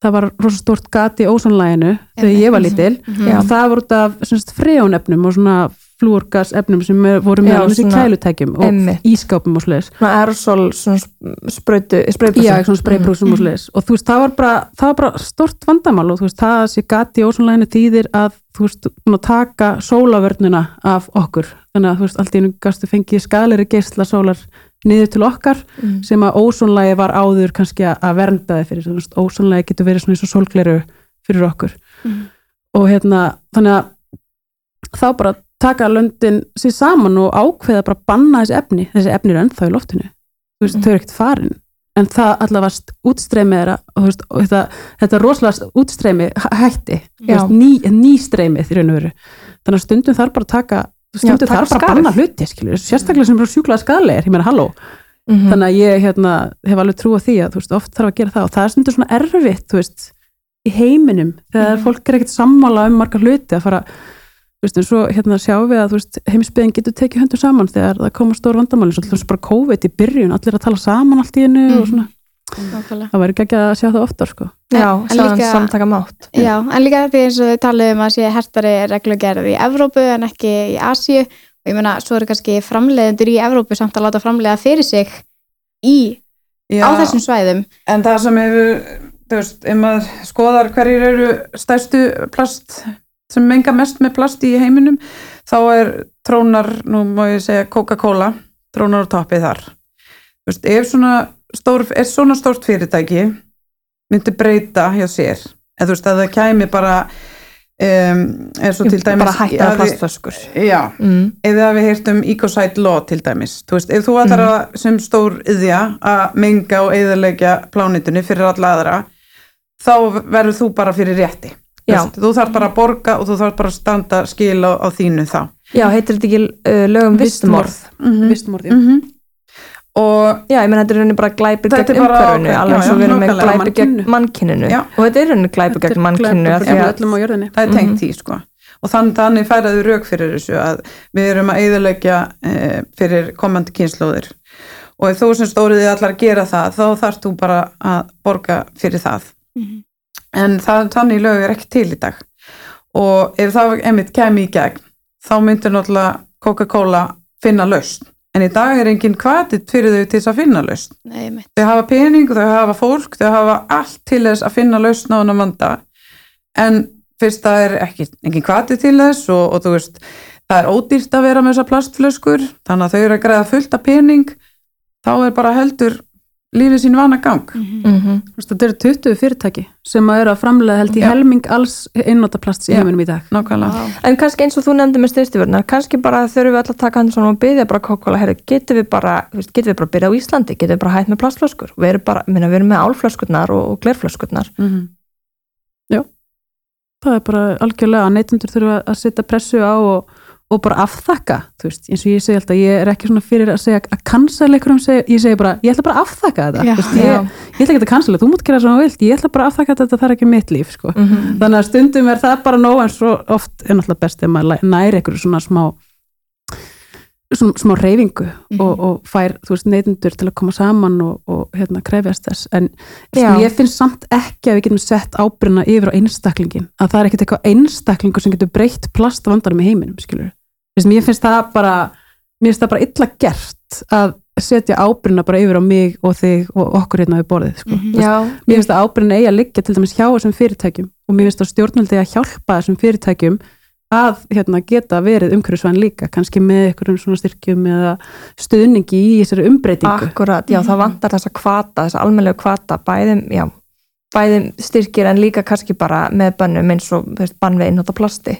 það var rosa stort gat í ósanlæginu þegar ég var lítil. Já. og það voru út af frejónefnum og svona flúorgasefnum sem er, voru með alveg í kælutækjum og Einmitt. ískápum og svoleiðis. Svona aerosol sprautu Já, svona spraybrúsum og sliðis og þú veist, það var bara, það var bara stort vandamál og þú veist, það sé gati í ósonlæginu þýðir að þú veist, búin að taka sólavörnuna af okkur. Þannig að þú veist, allt í einu gastu fengið skaleri geisla sólar niður til okkar Mm. sem að ósonlægi var áður kannski að- að vernda þið fyrir, ósonlægi getur verið svona eins og sólgleru fyrir okkur. Mhm. og hérna, þannig að þá bara taka löndin sér saman og ákveða bara að banna þessi efni, þessi efni eru ennþá í loftinu. Þú veist, Mhm. þau eru ekkert farin. En það allavega útstreymið er þú veist, þetta, þetta rosalega útstreymi hætti, ný, nýstreymið í raun og veru. Þannig að stundum þarf bara að taka stundum taka þarf bara að banna hluti skilur, sérstaklega sem eru sjúklega skadlegir ég meina halló, Mhm. þannig að ég hérna, hef alveg trú á því að veist, oft þarf að gera það. Og það er stundum svona erfitt veist, í heiminum. Þegar Mhm. fólk er ekkert sammála um margar hluti að fara veist, en svo hérna sjáum við að heimsbyðin getur tekið höndum saman þegar það koma stór vandamáli, svo alltaf bara COVID í byrjun allir að tala saman allt í einu og svona. Nákvæmlega. Það væri ekki að sjá það oftar sko. Já, líka- samtaka mátt. Já, en líka því eins og þau talið um að sé hertari reglugerð í Evrópu en ekki í Asíu. Og ég meina, svo eru kannski framleiðendur í Evrópu samt að láta framleiða fyrir sig í, já, á þessum svæðum. En það sem hefur, þú veist, ef maður skoðar hverjir eru stærstu plast sem menga mest með plast í heiminum, þá er trónar, nú má ég segja Coca-Cola, trónar á toppið þar. Þú veist, ef svona stór, er svona stórt fyrirtæki myndi breyta hjá sér, en þú veist, að það kæmi bara um, eins og til dæmis bara hætta að Já, mm. eða við heyrt um ecocide law til dæmis. Þú veist, ef þú ætlar að sem stór yðja að menga og eðalegja plánitunni fyrir alla aðra þá verður þú bara fyrir rétti. Þú Já. veist, þú þarf bara að borga og þú þarf bara að standa skil á, á þínu þá. Já, heitir þetta ekki uh, lögum vistumorð mm -hmm. Vistmorði og Já, ég menn þetta er rauninni bara glæpir gegn er umhverfinu alveg eins og við erum með glæpir gegn mannkyninu. Já. og þetta er rauninni glæpir gegn mannkyninu það er tengt því sko. Og þann, þannig færaðu rauk fyrir þessu að við erum að eðalegja e, fyrir komandi kynnslóðir og ef þú sem stóriði allar að gera það þá þarf þú bara að borga fyrir það. En það, þannig lög er ekki til í dag. Og ef það einmitt kemi í gegn þá myndir náttúrulega Coca-Cola finna lausn en í dag er engin kvatið fyrir þau til þess að finna lausn. Nei, þau hafa pening, þau hafa fólk þau hafa allt til þess að finna lausn á hann vanda. En fyrst það er ekki, engin kvati til þess og, og þú veist, það er ódýrt að vera með þessar plastflöskur, þannig að þau eru að greiða fullt af pening, þá er bara heldur lífið sín vana gang Mhm. Þú veist, þetta eru 20 fyrirtæki sem að eru að framlega held í Já. helming alls einnótaplasts í heiminum í dag. Nákvæmlega. En kannski eins og þú nefndi með styrstiverðnar, kannski bara þurfum við alltaf að taka hann svona og byggja bara Coca-Cola, herri, getum við bara, getum við bara að byrja á Íslandi, getum við bara hægt með plastflöskur, við erum bara, minna, við erum með álflöskurnar og, og glerflöskurnar. mm það er bara algjörlega að neytundur þurfa að setja pressu á og, og bara afþakka þú veist, eins og ég segi alltaf, ég er ekki svona fyrir að segja að cancel einhverjum, ég segi bara ég ætla bara að afþakka þetta, Já. Veist, ég, ég ætla ekki að cancela, þú mútt gera svona vilt ég ætla bara að afþakka þetta, það er ekki mitt líf sko. Mm þannig að stundum er það bara nóg en svo oft er náttúrulega best ef maður læ- nær einhverju svona smá svona smá reyfingu og, og fær, þú veist, neytundur til að koma saman og, og hérna, krefjast þess en sko, Já. ég finnst samt ekki að við getum sett ábyrna yfir á einstaklingin að það er ekkert eitthvað einstaklingur sem getur breytt plastvandarum í heiminum, skilur mér finnst það bara mér finnst það bara illa gert að setja ábyrna bara yfir á mig og þig og okkur hérna við borðið, sko. Mhm. Veist, Já, mér finnst að ábyrna eigi að liggja til dæmis hjá þessum fyrirtækjum og mér finnst að stjórnvöldi að hjálpa þessum fyrirtækjum að hérna, geta verið umhverfisvæn líka kannski með einhverjum svona styrkjum eða stuðningi í þessari umbreytingu. Akkurat, já, það vantar þessa kvata, þessa almennlega kvata, bæðum, já, bæðum styrkir en líka kannski bara með bönnum eins og bann við einnóta plasti.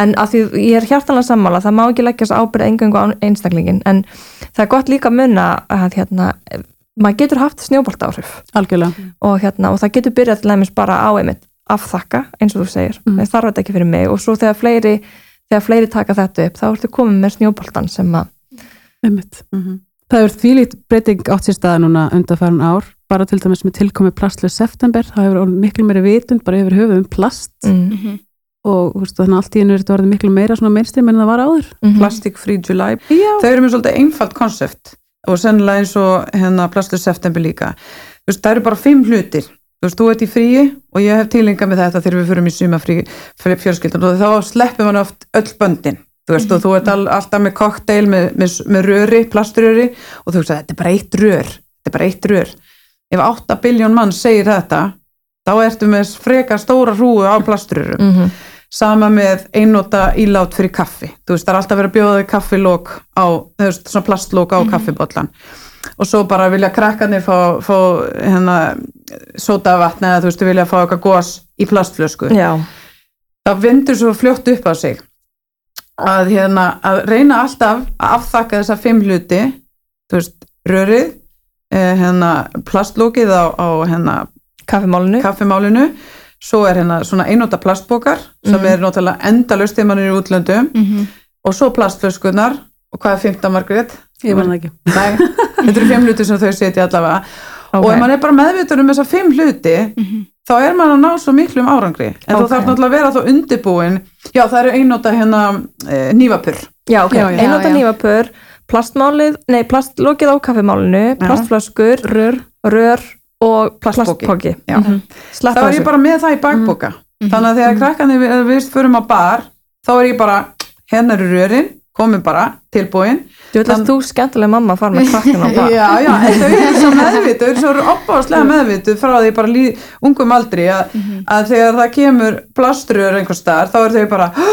En að því ég er hjartalega sammála, það má ekki leggja þess ábyrð engangu á einstaklingin, en það er gott líka að munna að hérna, maður getur haft snjóbolt áhrif algjörlega, og, hérna, og það getur byrjað til dæmis bara á einmitt afþakka eins og þú segir, mm. þarf þetta ekki fyrir mig og svo þegar fleiri, þegar fleiri taka þetta upp þá ertu komið með snjóboltan sem að Einmitt. Mhm. Það hefur þvílít breyting átt sér staða núna undanfæran ár, bara til dæmis með tilkomi plastlega september, það hefur miklu meiri vitund bara yfir höfuð um plast mm. Mhm. og veist, þannig að allt í einu er þetta orðið miklu meira svona mainstream en það var áður. Mhm. Plastic Free July Já. þau eru með svolítið einfalt konsept og sennilega eins og hérna Plastur September líka veist, það eru bara fimm hlutir þú veist, þú ert í fríi og ég hef tílinga með þetta þegar við fyrir í sumafrí fjölskyldan og þá sleppum hann oft öll böndin þú veist, og þú ert all, alltaf með kokteil með, með, með röri, plasturöri og þú veist að þetta er bara eitt rör þetta er bara eitt rör ef 8 biljón mann segir þetta þá ertu með frekar stóra hrúu á plasturörum Mhm. sama með einnota ílát fyrir kaffi. Þú veist, það er alltaf verið að bjóða kaffilók á, þú veist, svona plastlók á kaffibotlan og svo bara vilja krakkarnir fá, fá hérna sótavatn eða þú veist, vilja fá eitthvað gos í plastflösku. Já, það vindur svo fljótt upp á sig að hérna að reyna alltaf að afþakka þessa fimm hluti þú veist, rörið hérna plastlókið á, á hérna kaffimálinu kaffimálinu svo er hérna svona einnóta plastbókar sem Mhm. er náttúrulega endalaust þegar mann er í útlöndum Mhm. og svo plastflöskunar og hvað er fymta Margrét? Ég það ekki. Nei, *laughs* þetta eru fimm hluti sem þau setja allavega Ok. og ef mann er bara meðvitur um þessar fimm hluti Mhm. þá er mann að ná svo miklum árangri en Ok. þá þarf náttúrulega að vera þá undirbúin já það eru einnóta hérna e, nývapur Já, ok, já. nývapur plastmálið, nei, plastlókið á kaffimálinu plastflöskur, Rör. rör og. Mhm. Sleppa þá er ég bara með það í bakboka Mhm. þannig að þegar krakkarnir við, ef við förum á bar þá er ég bara, hennar eru rörin komin bara, tilbúin. Þú veit að þú skemmtilega mamma að fara með krakkin á bar *laughs* Já, já, þau eru svo meðvitu, þau eru svo opáslega meðvitu frá því bara lí, ungum aldri að, að þegar það kemur plastrur einhver staðar, þá eru þau bara "Hå,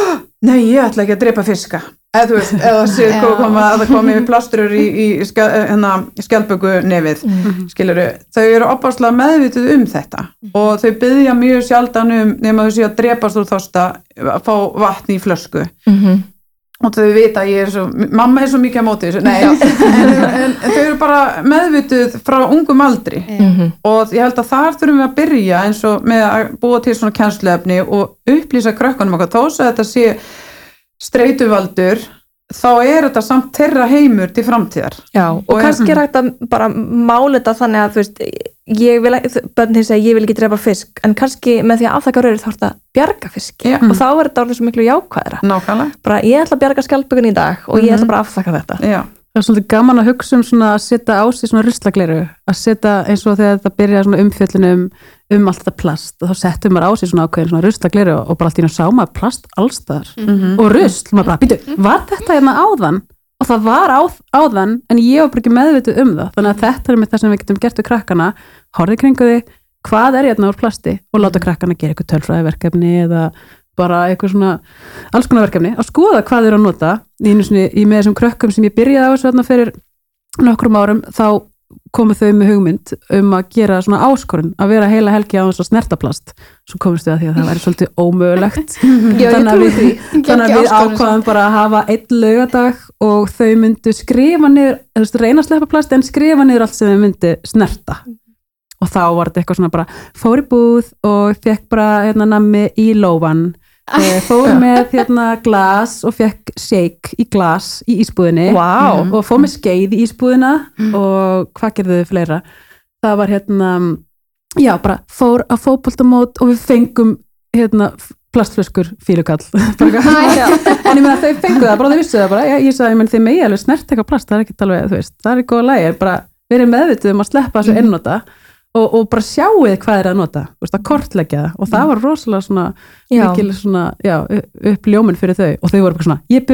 nei, ég ætla ekki að drepa fiska. Eða þú veist, eða *laughs* Já. koma að það komi plastrur í, í skal, hérna, skjálpöku nefið Mhm. skiluru, þau eru opáslega meðvituð um þetta og þau byggja mjög sjaldan um nema þau sé að drepast úr þosta að fá vatn í flösku. Mhm. Og þau vita að ég er svo mamma er svo mikið á móti þessu, nei en, en, en þau eru bara meðvituð frá ungum aldri. Mhm. og ég held að þar þurfum við að byrja eins og með að búa til svona kennsluefni og upplýsa krökkunum okkar. Þó að þetta sé streituvaldur þá er þetta samt þeirra heimur til framtíðar. Já, og, Og kannski er hægt að bara mála þetta þannig að þú veist, ég vil ekki, börnin segja ég vil ekki drepa fisk, en kannski með því að afþakka rauður þá er þetta að bjarga fiski. Já. og þá er þetta orðið svo miklu jákvæðra nákvæmlega, bara ég ætla að bjarga skjaldbökun í dag og ég ætla bara að afþakka þetta. Já, Það er svolítið gaman að hugsa um svona að setja á sig svona ruslagleru, að setja eins og þegar þetta byrja svona umfjöllunum um allt þetta plast og þá settum maður á sig svona ákveðin svona ruslagleru og bara allt í náttúrulega sá maður plast allstaðar Mhm. og rusl, maður bara, býtu, var þetta hérna áðan? Og það var á, áðan en ég var bara ekki meðvituð um það. Þannig að þetta er með það sem við getum gert við krakkana. Horfið kringu því, hvað er hérna úr plasti? Og láta krakkana gera eitthvað tölfræðiverkefni eða bara eitthvað svona alls konar verkefni, að skoða hvað þeir eru að nota. Í, sinni, í með þessum krökkum sem ég byrjaði á þessu þarna fyrir nokkrum árum þá komu þau með hugmynd um að gera svona áskorun að vera heila helgi á þess að snerta plast. Svo komist við að því að það væri svolítið ómögulegt. *laughs* Þannig að við, þannig að við ákvaðum bara að hafa einn laugadag og þau myndu skrifa niður, þú veist, reyna að sleppa plast en skrifa niður allt sem þau myndu snerta. Og þá var þetta eitthvað svona bara fór í búð og fekk bara hérna nammi í lófan *laughs* fór með hérna glas og fekk shake í glas í ísbúðinni. Vá, og fór með skeið í ísbúðina og hvað gerðu þau fleira? Það var hérna já, bara fór að fótboltamót og við fengum hérna plastflöskur *laughs* eitthvað. en ég meina þau fengu það, bara þau vissu það bara. Ég, sagði, ég menn þið megi alveg snert eitthvað plast það er ekki alveg, þú veist, það er góða lægi bara verið meðvituð um að sleppa þessu einnota og, og bara sjáuð hvað er að nota veist, að kortleggja það. Og það var rosalega svona mikil svona, já, upp ljóminn fyrir þau. Og þau voru bara svona, ég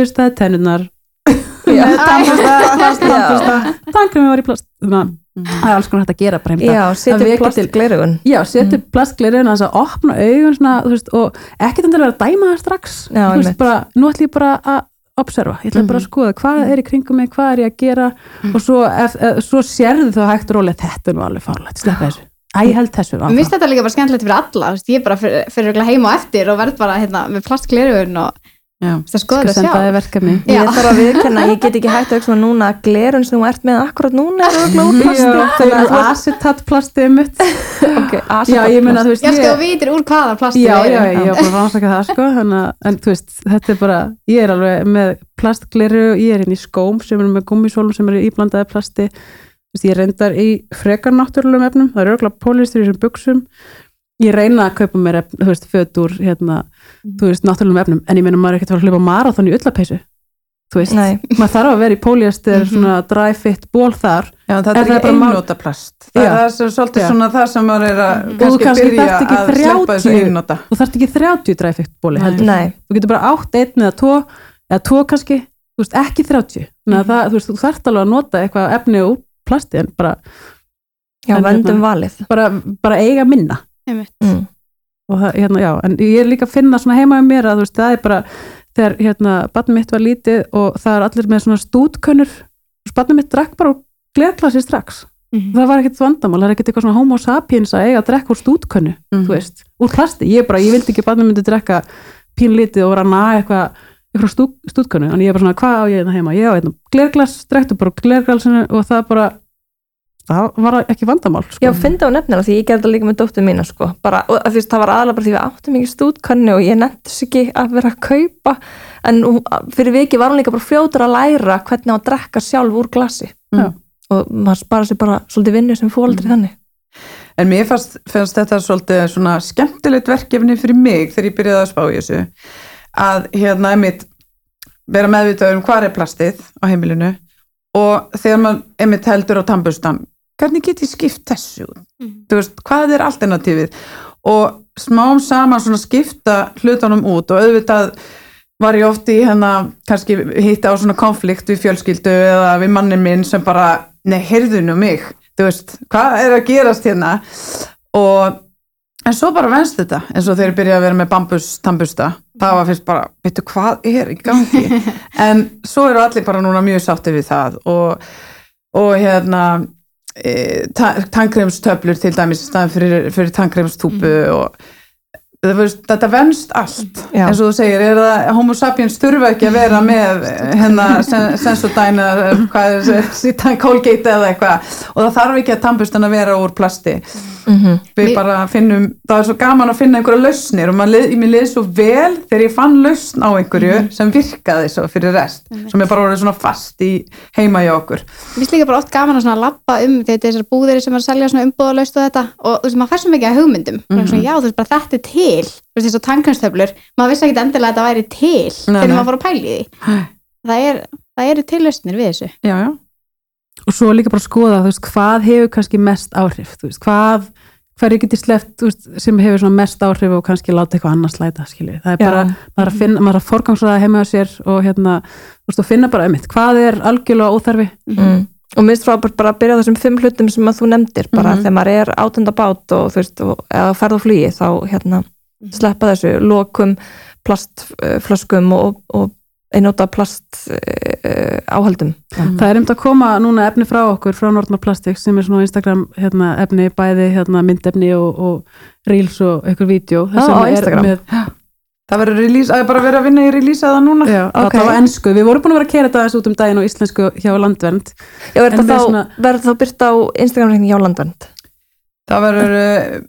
plast, Já. tannbusta *laughs* tannkremi var í plast þannig að það er alls konar hægt að gera já, setja vekja plast til- glerugun Já, setja mm. plastgleirun að opna augun svona, veist, og ekkert endur að dæma það strax. Já, einmitt. bara, nú ætlum ég bara að observa, ég ætla bara að skoða hvað er í kringum mig, hvað er ég að gera og svo, ef, ef, svo sérðu þá hægt rólega þetta er nú alveg fárlegt, sleppa þessu. Æ, held þessu Mér finnst þetta líka bara skemmtilegt fyrir alla, ég er bara fyrir, fyrir heima á eftir og verð bara hérna, með plastglerugun og já. þú veist, að skoða Skal þetta senda sjálf. þið verkefni Já. Ég þarf að viðkenna, ég get ekki hægt að hugsa með núna að glerun sem þú ert með akkurat núna er örugglega úr plasti. Já, þau Þannig að eru þú ert- acetatplastið mitt Ok, *laughs* ok, Já, ég meina, þú veist, Já, sko, ég- þú vitir úr hvaða plasti Já, já, erum. ég var bara að *laughs* rannsaka það sko að- en þú veist, þetta er bara ég er alveg með plastgleru ég er inn í skóm sem er með gummisólum sem eru íblandaði plasti Þú veist, ég reyndar í frekar náttúrulegum efnum það eru örgulega pólistur í þessum buksum ég reyna að kaupa mér efn, þú veist, föt úr hérna, þú veist, náttúrulegum efnum en ég meina maður er ekkert að hlaupa marathon í ullapeysu þú veist, Nei. maður þarf að vera í póliester svona dry fit ból þar. Já, En er það er ekki einnóta plast. Það, það er svo- svolítið Já. svona það sem maður er að kannski kannski byrja að sleppa þessu 30 einnóta þú þarft ekki 30 dry fit bóli heldur. Nei, þú getur bara átt einn eða tvo eða tvo kannski, þú veist, ekki 30 þannig að það, þú veist, þú þarft alveg að nota eitthvað efni úr plasti en bara, já, En vendum hérna- valið. bara, bara eiga minna. Mm. og það, hérna, já, en ég er líka að finna svona heima um mér að þú veist, það er bara þegar, hérna, barnið mitt var lítið og það er allir með svona stúdkönnur barnið mitt drakk bara úr glerklasi strax Mhm. það var ekkert vandamál, það er ekkert eitthvað svona homo sapiens að eiga að drekka úr stúdkönnu Mhm. þú veist, úr plasti, ég bara, ég vildi ekki barnið myndi drekka pínlítið og naga eitthvað eitthvað stú, stúdkönnu, en ég er bara svona, hvað á ég hérna heima ég á hérna glerglas, drektu bara glerglasinu og það bara það var ekki vandamál sko. Já, fyndi á nefnina því ég gerði líka með dóttur mína sko. bara, og veist, það var aðalega bara því við áttum ekki stúdkannu og ég nefndi þess ekki að vera að kaupa. En hún, fyrir viki var hún líka bara fljótur að læra hvernig að drekka sjálf úr glasi. Já. og maður spara sér bara svolítið vinnu sem fóldri þannig. En mér fannst, fannst þetta svolítið svona skemmtilegt verkefni fyrir mig þegar ég byrjaði að spá í þessu. Að hérna einmitt vera meðvitað um hvað er plastið á heimilinu. Og þegar maður einmitt heldur á tannbustan hvernig get ég skipt þessu? Mhm. þú veist, hvað er alternatífið og smám saman svona skipta hlutunum út og auðvitað var ég oft í hérna kannski hitta á svona konflikt við fjölskyldu eða við mannin minn sem bara nei, heyrðu nú mig, þú veist hvað er að gerast hérna? Og en svo bara venst þetta eins og þeir byrja að vera með bambus tambusta það var fyrst bara, veitu hvað er í gangi? *laughs* En svo eru allir bara núna mjög sátti við það og, og hérna e, tannkremstöflur til dæmis fyrir, fyrir tannkremstúpu og það veist, þetta venst allt Já. eins og þú segir, er það homo sapiens þurfa ekki að vera með hérna sen- sensodyne Colgate eða eitthvað. Og það þarf ekki að tannbustan að vera úr plasti. Mm við Við- bara finnum, það er svo gaman að finna einhverja lausnir og leið, mér leiði svo vel þegar ég fann lausn á einhverju sem virkaði svo fyrir rest, sem er bara orðið svona fast í heima hjá okkur. Mér finnst líka bara oft gaman að svona lappa um þetta er þessar búðir sem er að selja umbúðalaust og þetta. Og þú veist, maður fær svo mikið að hugmyndum. Mm Mhm. já, þú veist, bara þetta er til þú veist, þessu tankanstöflur, maður vissi ekki endilega að þetta væri til Nei, þegar nei. maður fór að pæli því það, er, það eru til lausnir við þessu já, já, og svo líka bara að skoða veist, hvað hefur kannski mest áhrif veist, hvað, hverju getur sleppt þú veist, sem hefur mest áhrif og kannski láta eitthvað annars læta, skilju það er Já. bara, maður er að finna, maður er að forgangsraða heima á sér og hérna, þú veist, og finna bara einmitt, hvað er algjörlega óþarfi mm. og minnst frábært bara að byrja á þessum fimm hlutum sem að þú nefndir bara Mhm. þegar maður er átenda bát og þú veist, og, eða ferð á flugi þá hérna sleppa þessu lokum, plastflöskum og, og einnóta plast uh, áhaldum. Það er um að koma núna efni frá okkur frá Nordmar Plastics sem er svona Instagram hérna, efni, bæði hérna, myndefni og, og reels og einhver vídeo. Það verður release, að bara vera að vinna í release að það núna. Já, Ok. okay. á ennsku, við vorum búin að vera að kera þetta aðeins út um daginn á íslensku hjá Landvernd. Já, verður það þá, svona- verður þá byrt á Instagram-reikning hjá Landvernd? Það verður uh,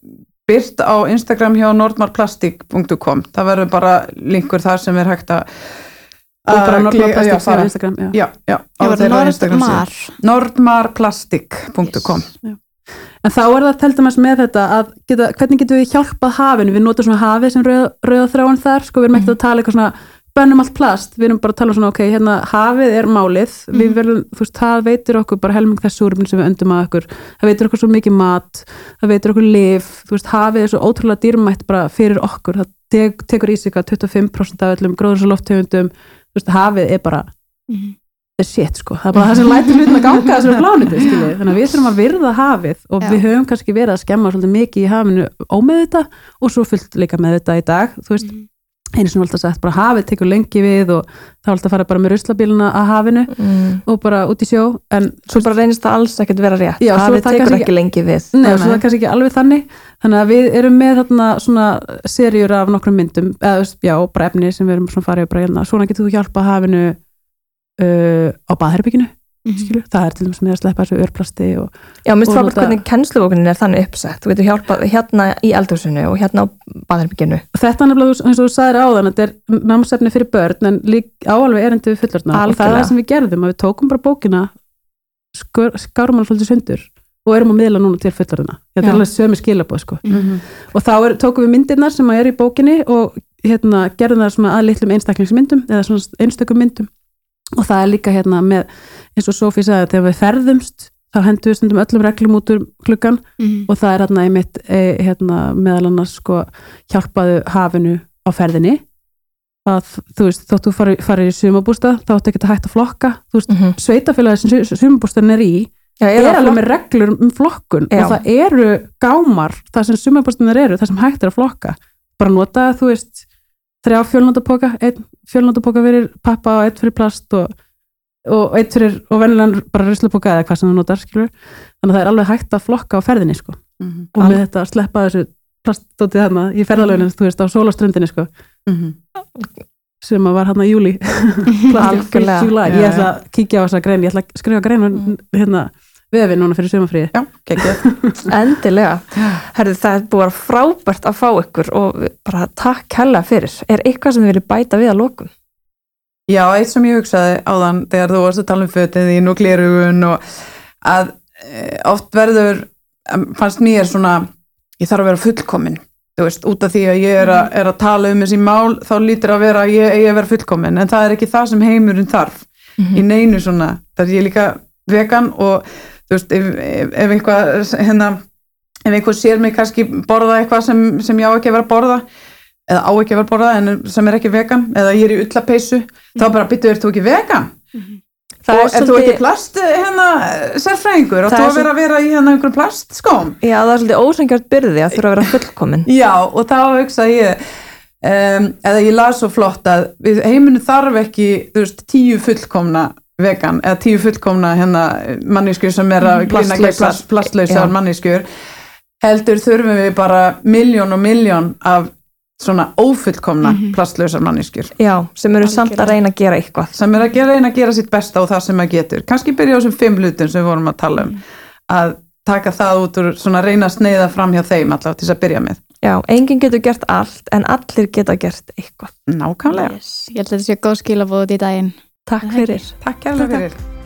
byrt á Instagram hjá nordmarplastic.com það verður bara linkur þar sem er hægt að bara að Nordmar klikka- já, Plastics á. Instagram já. já, já, á þeirra Instagram síðu. Nordmar nordmarplastic.com En þá er það til dæmis með þetta að geta, hvernig getum við hjálpað hafinu, við notum svona hafið sem rauð, rauða þráin þar, sko við erum ekkert að tala eitthvað svona bönnum allt plast, við erum bara að tala um svona ok, hérna hafið er málið, við verðum, þú veist, það veitir okkur bara helming þess súrumni sem við öndum að okkur, það veitir okkur svo mikið mat, það veitir okkur lif, þú veist, hafið er svo ótrúlega dýrmætt bara fyrir okkur, það tek, tekur í sig að 25% af öllum gróðursaloftegundum, þú veist, hafið er bara er shit sko, það er bara það sem lætur hlutin að ganga þessari *laughs* plánutu, skiljið, þannig að við þurfum að virða hafið og Já. við höfum kannski verið að einu sem alltaf sagt, bara hafið tekur lengi við og þá alltaf fara bara með ruslabíluna að hafinu mm. og bara út í sjó en Svo bara reynist það alls ekkert vera rétt. Já, Hafið tekur ekki lengi við. Nei, svo það er kannski ekki alveg þannig. Þannig að við erum með þarna svona serjur af nokkrum myndum eða já, bara efni sem við erum svona farið bara hérna svona getur þú hjálpa hafinu uh, á baðherbygginu skilur, það er til dæmis með að sleppa þessu örplasti og Já, minnst frábært nota- hvernig kennsluvókunin er þannig uppsett. Þú getur hjálpað hérna í eldhúsinu og hérna á baðherbygginu. þetta er nefnilega eins og þú sagðir áðan þetta er námsefni fyrir börn en lík áalveg erindi við fullorðna og það er það sem við gerðum að við tókum bara bókina skárum hann svolítið sundur og erum að miðla núna til fullorðna þetta Já. er alveg sömu skilabóð sko Mhm. og þá er, tókum við myndirnar sem er í bókinni og hérna, gerðum það að litlum einstaklingsmyndum eða einstökum myndum og það er líka hérna með eins og Sofí sagði þegar við ferðumst þá hendum við stundum öllum reglum út úr klukkan Mhm. og það er hérna einmitt e, hérna, meðal annars sko hjálpaðu hafinu á ferðinni að þú veist, þótt þú farir, farir í sumabústa þá áttu ekki að hætta að flokka þú veist, Mm -hmm. sveitafélagi sem sumabústan er í Já, er, það alveg með reglur um flokkun Já. og það eru gámar það sem sumabústanar eru, það sem hægt er að flokka bara nota, þú veist þrjá fjölnótapoka, einn fjölnótapoka fyrir pappa og einn fyrir plast og, og einn fyrir, og venjulegan bara rislupoka eða hvað sem þú notar, skilur þannig að það er alveg hægt að flokka á ferðinni, sko Mhm. og með þetta að sleppa þessu plastótið þarna í ferðalöginu, þú veist, á sólaströndinni, sko Mhm. sem að var hann í júli *laughs* Algjörlega. July, Já, ég ætla að kíkja á þessa grein ég ætla að skrifa grein Mm. hérna vefið núna fyrir sumafríði Já, geggjað. *laughs* Endilega. Herðu, það er búið frábært að fá ykkur og bara takk hella fyrir. Er eitthvað sem þið viljið bæta við að lokum? Já, eitt sem ég hugsaði áðan þegar þú varst að tala um fötið þín og glerugun og að e, oft verður, fannst mér svona, ég þarf að vera fullkomin, þú veist, út af því að ég er, a, er að tala um þessi mál, þá lítur að vera að ég eigi að vera fullkomin, en það er ekki það sem heimurinn þarf í neinu svona, það er ég líka vegan og þú veist, ef, ef, ef eitthvað, hérna, ef einhver sér mig kannski borða eitthvað sem, sem ég á ekki að vera að borða eða á ekki að vera að borða en sem er ekki vegan eða ég er í ullapeysu þá bara byttu, ert þú ekki vegan? Það og er er þú svolítið- ekki plast hérna, sérfræðingur? Það er að vera að vera í hérna einhverjum plastskóm? Já, það er svolítið ósengjart byrði að þurfa að vera fullkomin. *laughs* Já, og þá hugsa ég um, eða ég las svo flott að heiminu þarf ekki þú veist, tíu fullkomna vegan eða tíu fullkomna hérna manniskur sem er að glýna gegn Plastlausar. manniskur heldur þurfum við bara miljón og miljón af svona ófullkomna plastlausar manniskur Já, sem eru samt að reyna að gera eitthvað. sem er að gera, reyna að gera sitt besta og það sem maður getur. Kannski byrja á þessum fimm hlutum sem við vorum að tala um að taka það út úr svona reyna að sneiða fram hjá þeim allavega til þess að byrja með. Já, enginn getur gert allt en allir geta gert eitthvað. nákvæmlega, Yes. Ég held að þetta sé góð skilabóð út í daginn Takk fyrir. takk kærlega fyrir